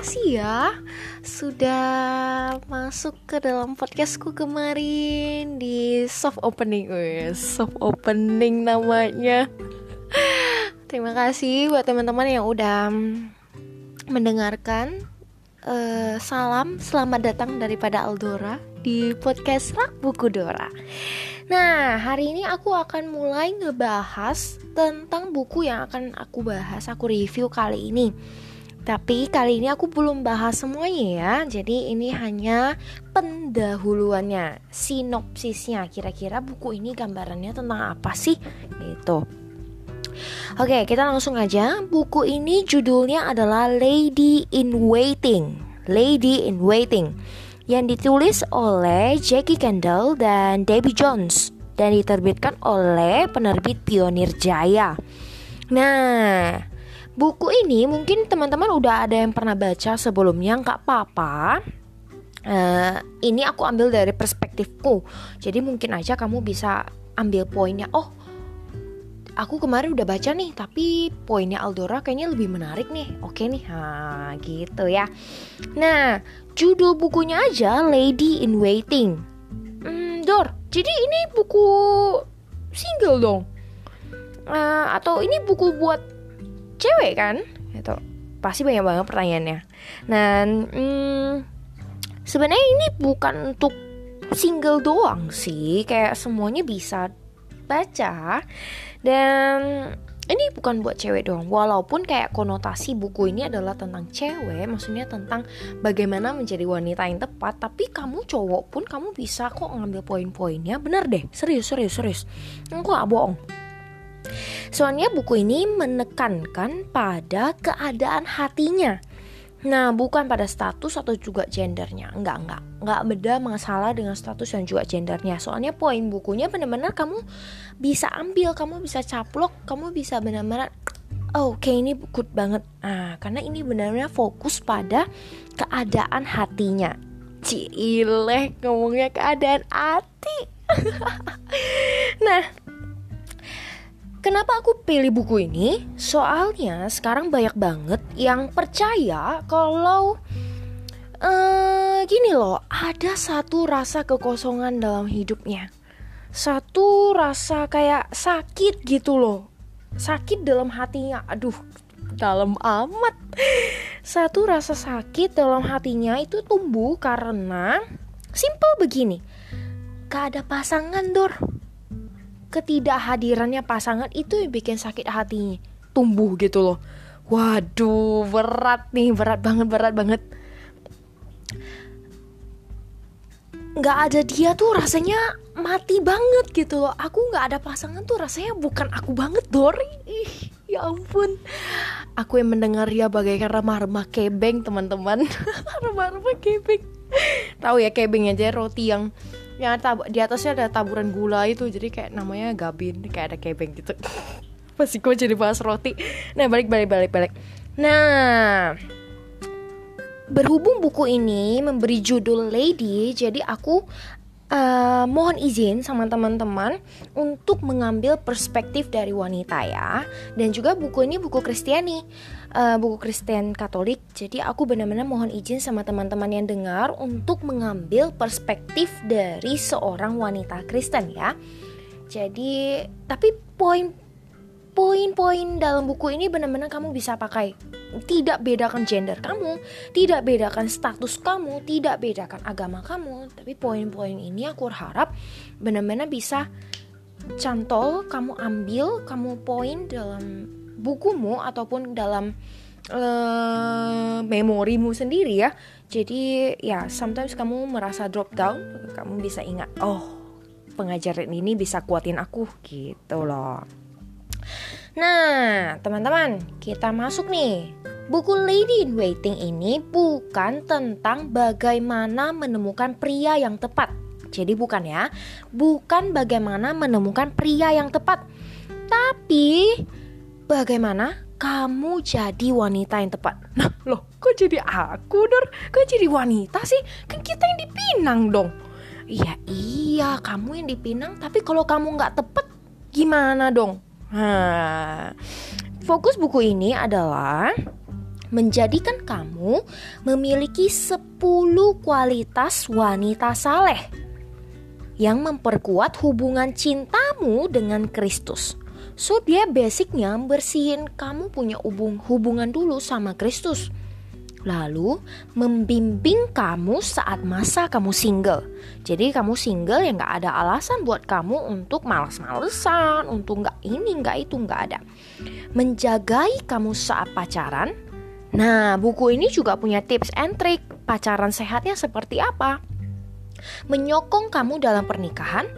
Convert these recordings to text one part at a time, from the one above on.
kasih ya sudah masuk ke dalam podcastku kemarin di soft opening, Wih, soft opening namanya. Terima kasih buat teman-teman yang udah mendengarkan. Uh, salam, selamat datang daripada Aldora di podcast Rak Buku Dora. Nah, hari ini aku akan mulai ngebahas tentang buku yang akan aku bahas, aku review kali ini tapi kali ini aku belum bahas semuanya ya. Jadi ini hanya pendahuluannya, sinopsisnya. Kira-kira buku ini gambarannya tentang apa sih? Gitu. Oke, kita langsung aja. Buku ini judulnya adalah Lady in Waiting. Lady in Waiting yang ditulis oleh Jackie Kendall dan Debbie Jones dan diterbitkan oleh penerbit Pionir Jaya. Nah, Buku ini mungkin teman-teman udah ada yang pernah baca sebelumnya, nggak apa-apa. Uh, ini aku ambil dari perspektifku, jadi mungkin aja kamu bisa ambil poinnya. Oh, aku kemarin udah baca nih, tapi poinnya Aldora kayaknya lebih menarik nih. Oke nih, ha, gitu ya. Nah, judul bukunya aja Lady in Waiting. Hmm, Dor, jadi ini buku single dong? Uh, atau ini buku buat cewek kan? Itu pasti banyak banget pertanyaannya. Dan hmm, sebenarnya ini bukan untuk single doang sih. Kayak semuanya bisa baca. Dan ini bukan buat cewek doang. Walaupun kayak konotasi buku ini adalah tentang cewek maksudnya tentang bagaimana menjadi wanita yang tepat. Tapi kamu cowok pun kamu bisa kok ngambil poin-poinnya. Bener deh. Serius serius serius. Aku gak bohong Soalnya buku ini menekankan pada keadaan hatinya. Nah, bukan pada status atau juga gendernya. Enggak, enggak. Enggak beda masalah dengan status dan juga gendernya. Soalnya poin bukunya benar-benar kamu bisa ambil, kamu bisa caplok, kamu bisa benar-benar oh, kayak ini good banget. Nah, karena ini benar-benar fokus pada keadaan hatinya. Cileh ngomongnya keadaan hati. nah, Kenapa aku pilih buku ini? Soalnya sekarang banyak banget yang percaya kalau uh, gini loh, ada satu rasa kekosongan dalam hidupnya. Satu rasa kayak sakit gitu loh. Sakit dalam hatinya. Aduh, dalam amat. Satu rasa sakit dalam hatinya itu tumbuh karena simple begini. Gak ada pasangan, Dor ketidakhadirannya pasangan itu yang bikin sakit hatinya tumbuh gitu loh. Waduh berat nih berat banget berat banget. Nggak ada dia tuh rasanya mati banget gitu loh. Aku nggak ada pasangan tuh rasanya bukan aku banget Dori. Ih ya ampun. Aku yang mendengar dia bagaikan remah-remah kebeng teman-teman. Remah-remah kebeng. Tahu ya kebeng aja roti yang yang tab di atasnya ada taburan gula itu jadi kayak namanya gabin kayak ada kebeng gitu. Pasti gue jadi bahas roti. Nah balik balik balik balik. Nah berhubung buku ini memberi judul Lady jadi aku uh, mohon izin sama teman-teman untuk mengambil perspektif dari wanita ya. Dan juga buku ini buku Kristiani uh, buku Kristen Katolik. Jadi aku benar-benar mohon izin sama teman-teman yang dengar untuk mengambil perspektif dari seorang wanita Kristen ya. Jadi tapi poin poin-poin dalam buku ini benar-benar kamu bisa pakai. Tidak bedakan gender kamu, tidak bedakan status kamu, tidak bedakan agama kamu, tapi poin-poin ini aku harap benar-benar bisa cantol kamu ambil, kamu poin dalam bukumu ataupun dalam uh, memorimu sendiri ya. Jadi ya sometimes kamu merasa drop down, kamu bisa ingat, oh pengajaran ini bisa kuatin aku gitu loh. Nah, teman-teman, kita masuk nih. Buku Lady in Waiting ini bukan tentang bagaimana menemukan pria yang tepat. Jadi bukan ya, bukan bagaimana menemukan pria yang tepat. Tapi Bagaimana kamu jadi wanita yang tepat? Nah, loh, kok jadi aku, Dor? Kok jadi wanita sih? Kan kita yang dipinang dong. Iya, iya, kamu yang dipinang. Tapi kalau kamu nggak tepat, gimana dong? Nah, fokus buku ini adalah menjadikan kamu memiliki 10 kualitas wanita saleh yang memperkuat hubungan cintamu dengan Kristus. So dia basicnya bersihin kamu punya hubung hubungan dulu sama Kristus. Lalu membimbing kamu saat masa kamu single. Jadi kamu single ya nggak ada alasan buat kamu untuk males-malesan, untuk nggak ini nggak itu nggak ada. Menjagai kamu saat pacaran. Nah buku ini juga punya tips and trick pacaran sehatnya seperti apa. Menyokong kamu dalam pernikahan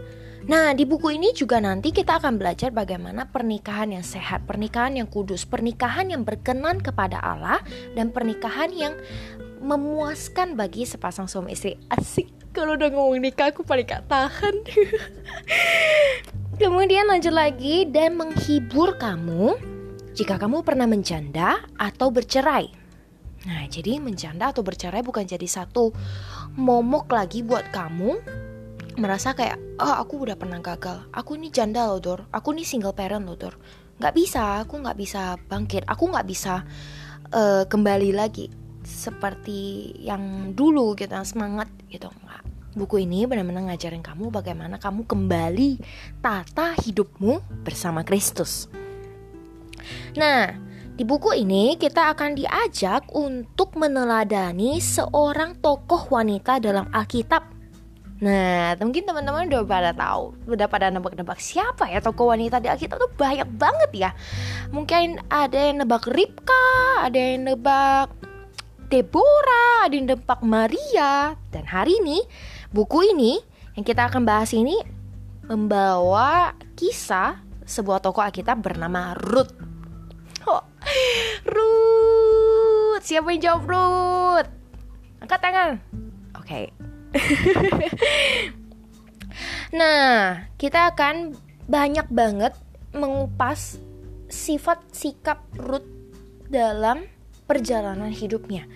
Nah, di buku ini juga nanti kita akan belajar bagaimana pernikahan yang sehat, pernikahan yang kudus, pernikahan yang berkenan kepada Allah, dan pernikahan yang memuaskan bagi sepasang suami istri. Asik, kalau udah ngomong nikah aku paling gak tahan. Kemudian lanjut lagi dan menghibur kamu jika kamu pernah menjanda atau bercerai. Nah, jadi menjanda atau bercerai bukan jadi satu momok lagi buat kamu merasa kayak oh aku udah pernah gagal. Aku ini janda loh dor. Aku ini single parent loh dor. Nggak bisa aku nggak bisa bangkit. Aku nggak bisa uh, kembali lagi seperti yang dulu gitu semangat gitu. Nggak. Buku ini benar-benar ngajarin kamu bagaimana kamu kembali tata hidupmu bersama Kristus. Nah di buku ini kita akan diajak untuk meneladani seorang tokoh wanita dalam Alkitab Nah, mungkin teman-teman udah pada tahu, udah pada nebak-nebak siapa ya tokoh wanita di Alkitab tuh banyak banget ya. Mungkin ada yang nebak Ribka, ada yang nebak Deborah, ada yang nebak Maria. Dan hari ini, buku ini yang kita akan bahas ini membawa kisah sebuah tokoh Alkitab bernama Ruth. Oh, Ruth, siapa yang jawab Ruth? Angkat tangan. Oke, okay. nah, kita akan banyak banget mengupas sifat sikap Ruth dalam perjalanan hidupnya.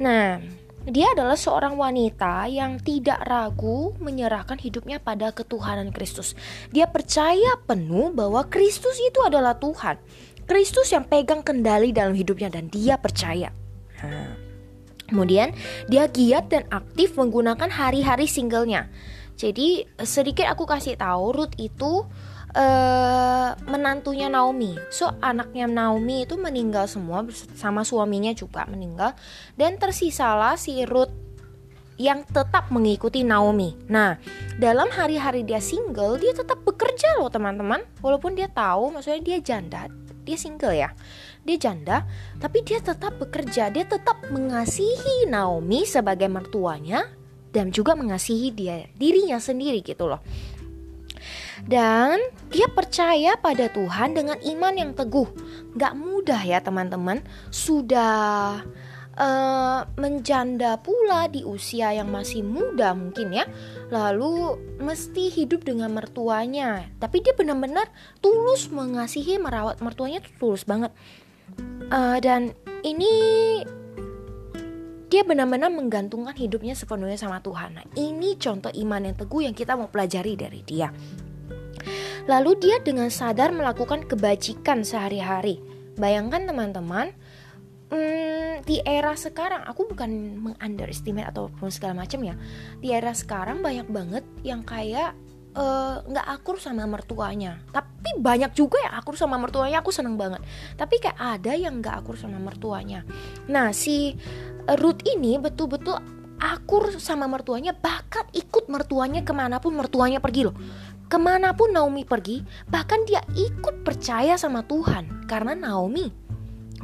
Nah, dia adalah seorang wanita yang tidak ragu menyerahkan hidupnya pada ketuhanan Kristus. Dia percaya penuh bahwa Kristus itu adalah Tuhan. Kristus yang pegang kendali dalam hidupnya dan dia percaya. Nah, Kemudian dia giat dan aktif menggunakan hari-hari singlenya. Jadi sedikit aku kasih tahu Ruth itu uh, menantunya Naomi. So anaknya Naomi itu meninggal semua sama suaminya juga meninggal dan tersisalah si Ruth yang tetap mengikuti Naomi. Nah, dalam hari-hari dia single, dia tetap bekerja loh teman-teman. Walaupun dia tahu, maksudnya dia janda, dia single ya dia janda, tapi dia tetap bekerja, dia tetap mengasihi Naomi sebagai mertuanya dan juga mengasihi dia dirinya sendiri gitu loh. Dan dia percaya pada Tuhan dengan iman yang teguh. Gak mudah ya teman-teman. Sudah uh, menjanda pula di usia yang masih muda mungkin ya. Lalu mesti hidup dengan mertuanya. Tapi dia benar-benar tulus mengasihi merawat mertuanya tulus banget uh, dan ini dia benar-benar menggantungkan hidupnya sepenuhnya sama Tuhan. Nah, ini contoh iman yang teguh yang kita mau pelajari dari dia. Lalu dia dengan sadar melakukan kebajikan sehari-hari. Bayangkan teman-teman, hmm, di era sekarang aku bukan mengunderestimate ataupun segala macam ya. Di era sekarang banyak banget yang kayak nggak uh, akur sama mertuanya. Tapi banyak juga yang akur sama mertuanya aku seneng banget. Tapi kayak ada yang nggak akur sama mertuanya. Nah si Ruth ini betul-betul akur sama mertuanya bahkan ikut mertuanya ke mana pun mertuanya pergi loh. Ke mana pun Naomi pergi bahkan dia ikut percaya sama Tuhan. Karena Naomi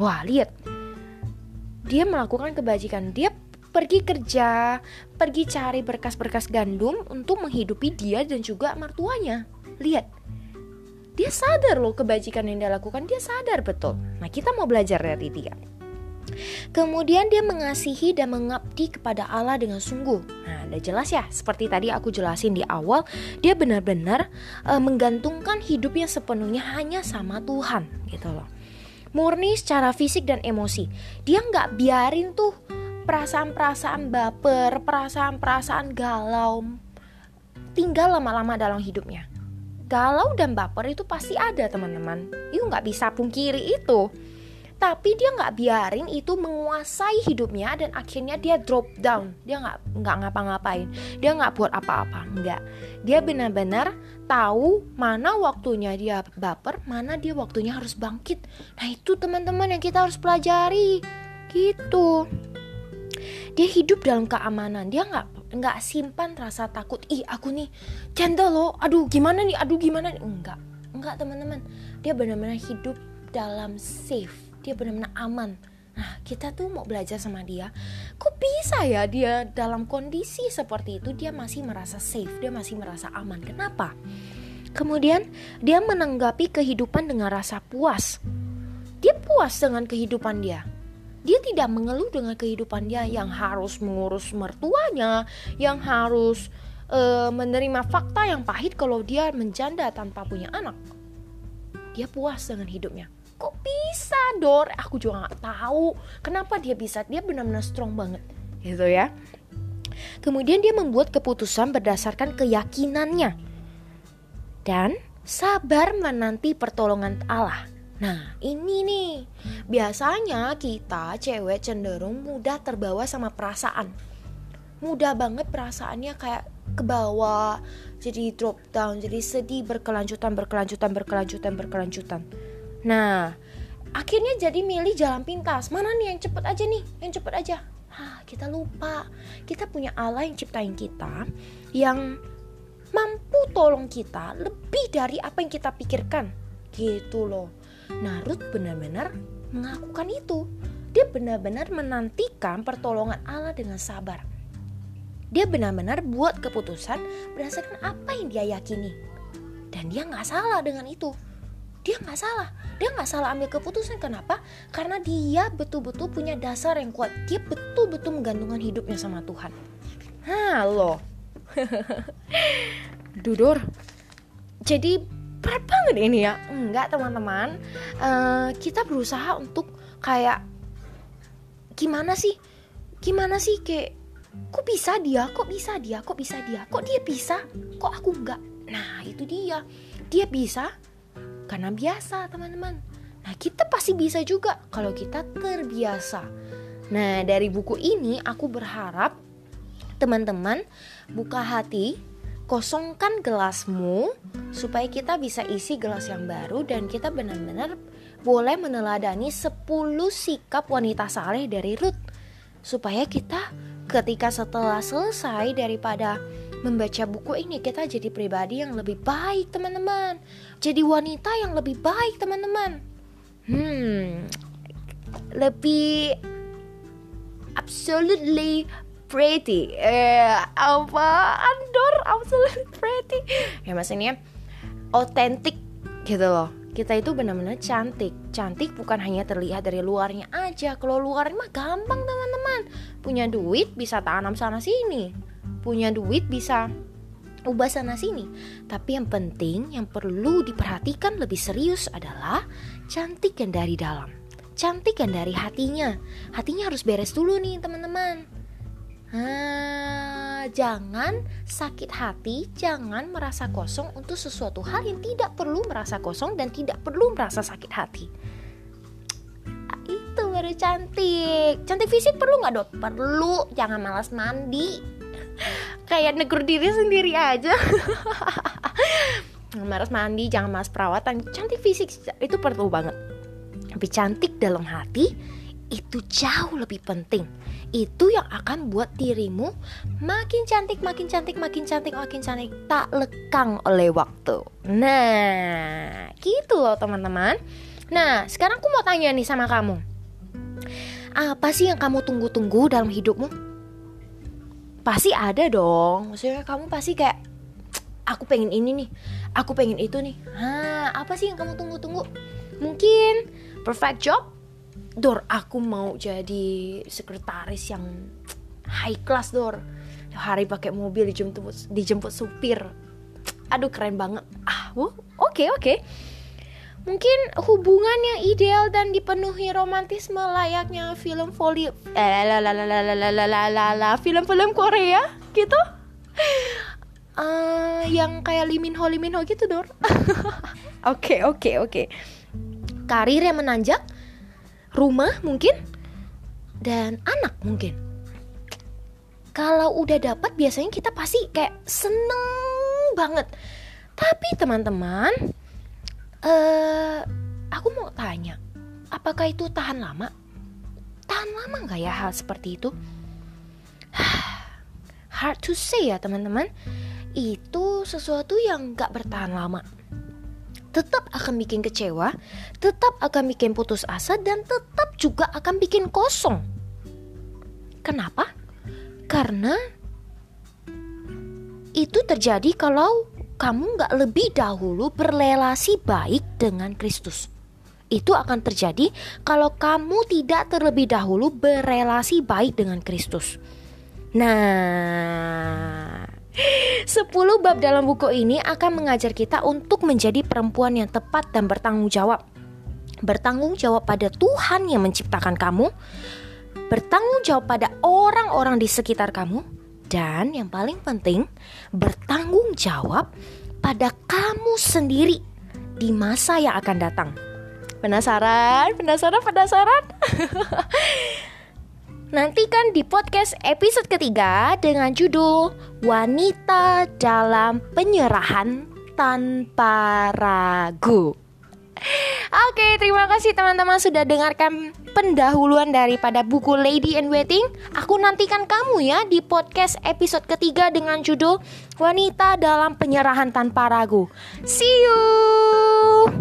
wah lihat. Dia melakukan kebajikan. Dia pergi kerja, pergi cari berkas-berkas gandum untuk menghidupi dia dan juga mertuanya. Lihat, dia sadar loh kebajikan yang dia lakukan, dia sadar betul. Nah, kita mau belajar dari dia. Kemudian dia mengasihi dan mengabdi kepada Allah dengan sungguh. Nah, udah jelas ya, seperti tadi aku jelasin di awal, dia benar-benar uh, menggantungkan hidupnya sepenuhnya hanya sama Tuhan, gitu loh. Murni secara fisik dan emosi. Dia nggak biarin tuh perasaan-perasaan baper, perasaan-perasaan galau tinggal lama-lama dalam hidupnya. Galau dan baper itu pasti ada teman-teman. Itu nggak bisa pungkiri itu. tapi dia nggak biarin itu menguasai hidupnya dan akhirnya dia drop down dia nggak nggak ngapa-ngapain dia nggak buat apa-apa nggak dia benar-benar tahu mana waktunya dia baper mana dia waktunya harus bangkit nah itu teman-teman yang kita harus pelajari gitu dia hidup dalam keamanan. Dia nggak nggak simpan rasa takut. Ih aku nih cendol loh. Aduh gimana nih? Aduh gimana nih? Enggak. Enggak teman-teman. Dia benar-benar hidup dalam safe. Dia benar-benar aman. Nah, kita tuh mau belajar sama dia. Kok bisa ya dia dalam kondisi seperti itu? Dia masih merasa safe, dia masih merasa aman. Kenapa? Kemudian dia menanggapi kehidupan dengan rasa puas. Dia puas dengan kehidupan dia. Dia tidak mengeluh dengan kehidupan dia yang harus mengurus mertuanya, yang harus uh, menerima fakta yang pahit kalau dia menjanda tanpa punya anak. Dia puas dengan hidupnya. Kok bisa Dor? Aku juga nggak tahu. Kenapa dia bisa? Dia benar-benar strong banget. Gitu ya. Kemudian dia membuat keputusan berdasarkan keyakinannya. Dan sabar menanti pertolongan Allah Nah, ini nih. Biasanya kita cewek cenderung mudah terbawa sama perasaan. Mudah banget perasaannya kayak ke bawah, jadi drop down, jadi sedih berkelanjutan, berkelanjutan, berkelanjutan, berkelanjutan. Nah, akhirnya jadi milih jalan pintas. Mana nih yang cepet aja nih? Yang cepet aja. Hah, kita lupa. Kita punya Allah yang ciptain kita yang mampu tolong kita lebih dari apa yang kita pikirkan. Gitu loh. Ruth benar-benar mengakukan itu. Dia benar-benar menantikan pertolongan Allah dengan sabar. Dia benar-benar buat keputusan berdasarkan apa yang dia yakini. Dan dia nggak salah dengan itu. Dia nggak salah. Dia nggak salah ambil keputusan. Kenapa? Karena dia betul-betul punya dasar yang kuat. Dia betul-betul menggantungkan hidupnya sama Tuhan. Halo. Dudur. Jadi berat banget ini ya. Enggak teman-teman. Uh, kita berusaha untuk kayak gimana sih? Gimana sih kayak kok bisa dia? Kok bisa dia? Kok bisa dia? Kok dia bisa? Kok aku enggak? Nah itu dia. Dia bisa karena biasa teman-teman. Nah kita pasti bisa juga kalau kita terbiasa. Nah dari buku ini aku berharap teman-teman buka hati, kosongkan gelasmu supaya kita bisa isi gelas yang baru dan kita benar-benar boleh meneladani 10 sikap wanita saleh dari Ruth supaya kita ketika setelah selesai daripada membaca buku ini kita jadi pribadi yang lebih baik teman-teman. Jadi wanita yang lebih baik teman-teman. Hmm lebih absolutely pretty. Eh apa andor absolutely pretty ya maksudnya otentik gitu loh kita itu benar-benar cantik cantik bukan hanya terlihat dari luarnya aja kalau luarnya mah gampang teman-teman punya duit bisa tanam sana sini punya duit bisa ubah sana sini. Tapi yang penting yang perlu diperhatikan lebih serius adalah cantik yang dari dalam. Cantik yang dari hatinya. Hatinya harus beres dulu nih teman-teman. Ah, jangan sakit hati, jangan merasa kosong untuk sesuatu hal yang tidak perlu merasa kosong dan tidak perlu merasa sakit hati. Ah, itu baru cantik. Cantik fisik perlu nggak dok? Perlu. Jangan malas mandi kayak negur diri sendiri aja malas mandi jangan malas perawatan cantik fisik itu perlu banget tapi cantik dalam hati itu jauh lebih penting itu yang akan buat dirimu makin cantik, makin cantik, makin cantik, makin cantik, tak lekang oleh waktu. Nah, gitu loh teman-teman. Nah, sekarang aku mau tanya nih sama kamu. Apa sih yang kamu tunggu-tunggu dalam hidupmu? pasti ada dong maksudnya kamu pasti kayak aku pengen ini nih aku pengen itu nih Hah, apa sih yang kamu tunggu-tunggu mungkin perfect job Dor aku mau jadi sekretaris yang high class Dor hari pakai mobil dijemput dijemput supir aduh keren banget ah oke oke okay, mungkin hubungan yang ideal dan dipenuhi romantisme layaknya film voli eh film-film Korea gitu uh, yang kayak Limin Ho Limin Ho gitu dor oke oke oke karir yang menanjak rumah mungkin, dan anak mungkin. Kalau udah dapat biasanya kita pasti kayak seneng banget. Tapi teman-teman, uh, aku mau tanya, apakah itu tahan lama? Tahan lama nggak ya hal seperti itu? Hard to say ya teman-teman. Itu sesuatu yang nggak bertahan lama tetap akan bikin kecewa, tetap akan bikin putus asa, dan tetap juga akan bikin kosong. Kenapa? Karena itu terjadi kalau kamu nggak lebih dahulu berrelasi baik dengan Kristus. Itu akan terjadi kalau kamu tidak terlebih dahulu berrelasi baik dengan Kristus. Nah, 10 bab dalam buku ini akan mengajar kita untuk menjadi perempuan yang tepat dan bertanggung jawab. Bertanggung jawab pada Tuhan yang menciptakan kamu, bertanggung jawab pada orang-orang di sekitar kamu, dan yang paling penting, bertanggung jawab pada kamu sendiri di masa yang akan datang. Penasaran? Penasaran? Penasaran? Nantikan di podcast episode ketiga dengan judul Wanita dalam Penyerahan Tanpa Ragu. Oke, terima kasih teman-teman sudah dengarkan pendahuluan daripada buku Lady in Waiting. Aku nantikan kamu ya di podcast episode ketiga dengan judul Wanita dalam Penyerahan Tanpa Ragu. See you.